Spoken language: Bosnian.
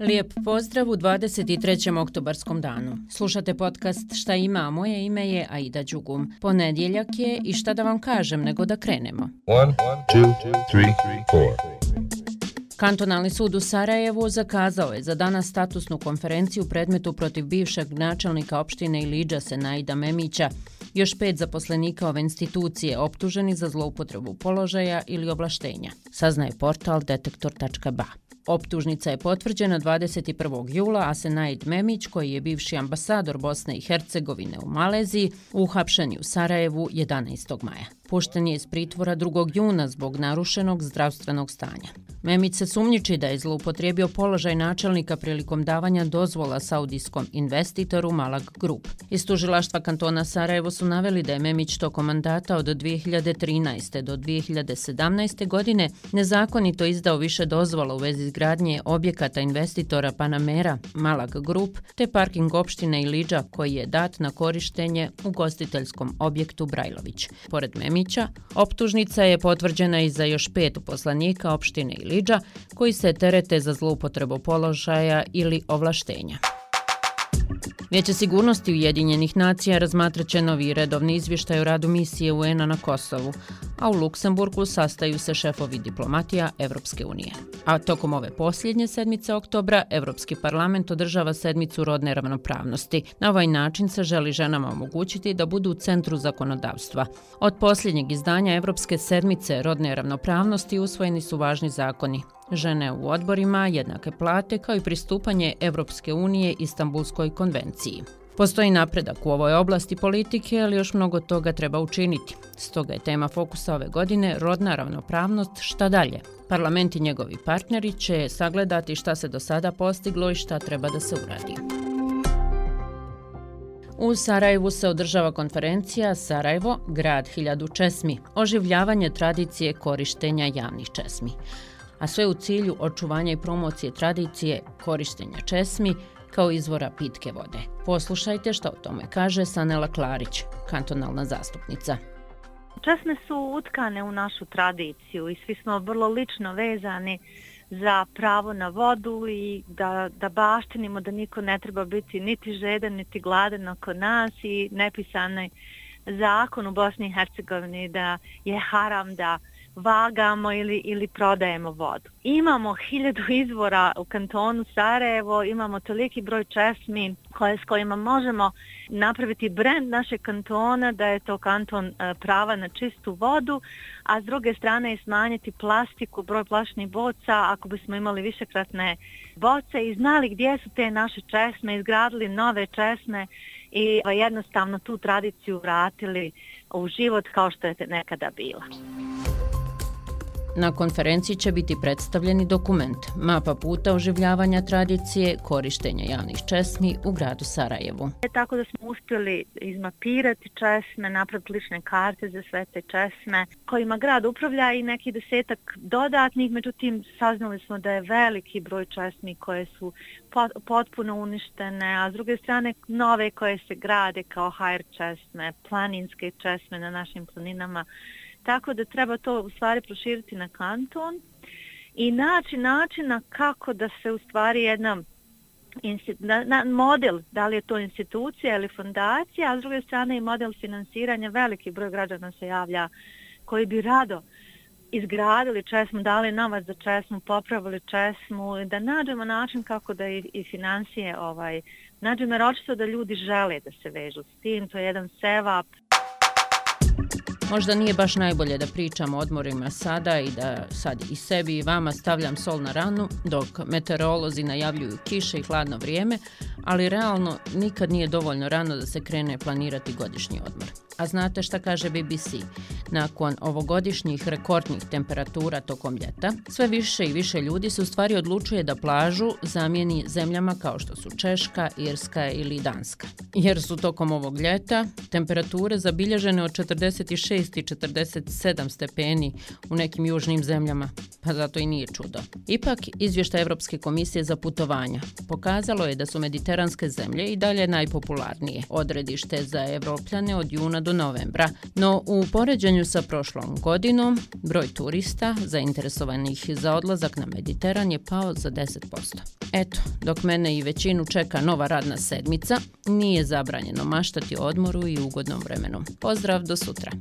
Lijep pozdrav u 23. oktobarskom danu. Slušate podcast Šta ima, moje ime je Aida Đugum. Ponedjeljak je i šta da vam kažem nego da krenemo. 1, 2, 3, 4. Kantonalni sud u Sarajevu zakazao je za danas statusnu konferenciju predmetu protiv bivšeg načelnika opštine Iliđa Senaida Memića, još pet zaposlenika ove institucije optuženi za zloupotrebu položaja ili oblaštenja, saznaje portal detektor.ba. Optužnica je potvrđena 21. jula, a Senaid Memić, koji je bivši ambasador Bosne i Hercegovine u Maleziji, uhapšen je u Sarajevu 11. maja. Pušten je iz pritvora 2. juna zbog narušenog zdravstvenog stanja. Memić se sumnjiči da je zloupotrijebio položaj načelnika prilikom davanja dozvola saudijskom investitoru Malag Group. Iz tužilaštva kantona Sarajevo su naveli da je Memić tokom mandata od 2013. do 2017. godine nezakonito izdao više dozvola u vezi izgradnje objekata investitora Panamera Malag Group te parking opštine Iliđa koji je dat na korištenje u gostiteljskom objektu Brajlović. Pored Memića, optužnica je potvrđena i za još pet poslanika opštine Iliđa Liđa koji se terete za zloupotrebu položaja ili ovlaštenja. Vijeće sigurnosti Ujedinjenih nacija razmatraće novi redovni izvještaj o radu misije UN-a na Kosovu, a u Luksemburgu sastaju se šefovi diplomatija Evropske unije. A tokom ove posljednje sedmice oktobra, Evropski parlament održava sedmicu rodne ravnopravnosti. Na ovaj način se želi ženama omogućiti da budu u centru zakonodavstva. Od posljednjeg izdanja Evropske sedmice rodne ravnopravnosti usvojeni su važni zakoni žene u odborima, jednake plate kao i pristupanje Evropske unije Istanbulskoj konvenciji. Postoji napredak u ovoj oblasti politike, ali još mnogo toga treba učiniti. Stoga je tema fokusa ove godine rodna ravnopravnost šta dalje. Parlament i njegovi partneri će sagledati šta se do sada postiglo i šta treba da se uradi. U Sarajevu se održava konferencija Sarajevo, grad hiljadu česmi, oživljavanje tradicije korištenja javnih česmi a sve u cilju očuvanja i promocije tradicije korištenja česmi kao izvora pitke vode. Poslušajte što o tome kaže Sanela Klarić, kantonalna zastupnica. Česme su utkane u našu tradiciju i svi smo vrlo lično vezani za pravo na vodu i da, da baštinimo da niko ne treba biti niti žedan, niti gladan oko nas i nepisane zakon u Bosni i Hercegovini da je haram da vagamo ili, ili prodajemo vodu. Imamo hiljadu izvora u kantonu Sarajevo, imamo toliki broj česmi koje, s kojima možemo napraviti brend naše kantona da je to kanton e, prava na čistu vodu, a s druge strane i smanjiti plastiku, broj plašnih boca ako bismo imali višekratne boce i znali gdje su te naše česme, izgradili nove česme i e, jednostavno tu tradiciju vratili u život kao što je nekada bila. Na konferenciji će biti predstavljeni dokument Mapa puta oživljavanja tradicije korištenja javnih česmi u gradu Sarajevu. E, tako da smo uspjeli izmapirati česme, napraviti lične karte za sve te česme kojima grad upravlja i neki desetak dodatnih, međutim saznali smo da je veliki broj česmi koje su potpuno uništene, a s druge strane nove koje se grade kao HR česme, planinske česme na našim planinama tako da treba to u stvari proširiti na kanton i naći načina kako da se u stvari jedna na, na, model, da li je to institucija ili fondacija, a s druge strane i model finansiranja, veliki broj građana se javlja koji bi rado izgradili česmu, dali novac za česmu, popravili česmu, da nađemo način kako da i, i financije ovaj, nađemo jer očito da ljudi žele da se vežu s tim, to je jedan sevap. Možda nije baš najbolje da pričam o odmorima sada i da sad i sebi i vama stavljam sol na ranu dok meteorolozi najavljuju kiše i hladno vrijeme, ali realno nikad nije dovoljno rano da se krene planirati godišnji odmor. A znate šta kaže BBC? Nakon ovogodišnjih rekordnih temperatura tokom ljeta, sve više i više ljudi se u stvari odlučuje da plažu zamijeni zemljama kao što su Češka, Irska ili Danska. Jer su tokom ovog ljeta temperature zabilježene od 46 i 47 stepeni u nekim južnim zemljama, pa zato i nije čudo. Ipak, izvješta Evropske komisije za putovanja pokazalo je da su mediteranske zemlje i dalje najpopularnije odredište za evropljane od juna do novembra, no u poređenju sa prošlom godinom broj turista zainteresovanih za odlazak na Mediteran je pao za 10%. Eto, dok mene i većinu čeka nova radna sedmica, nije zabranjeno maštati odmoru i ugodnom vremenu. Pozdrav do sutra!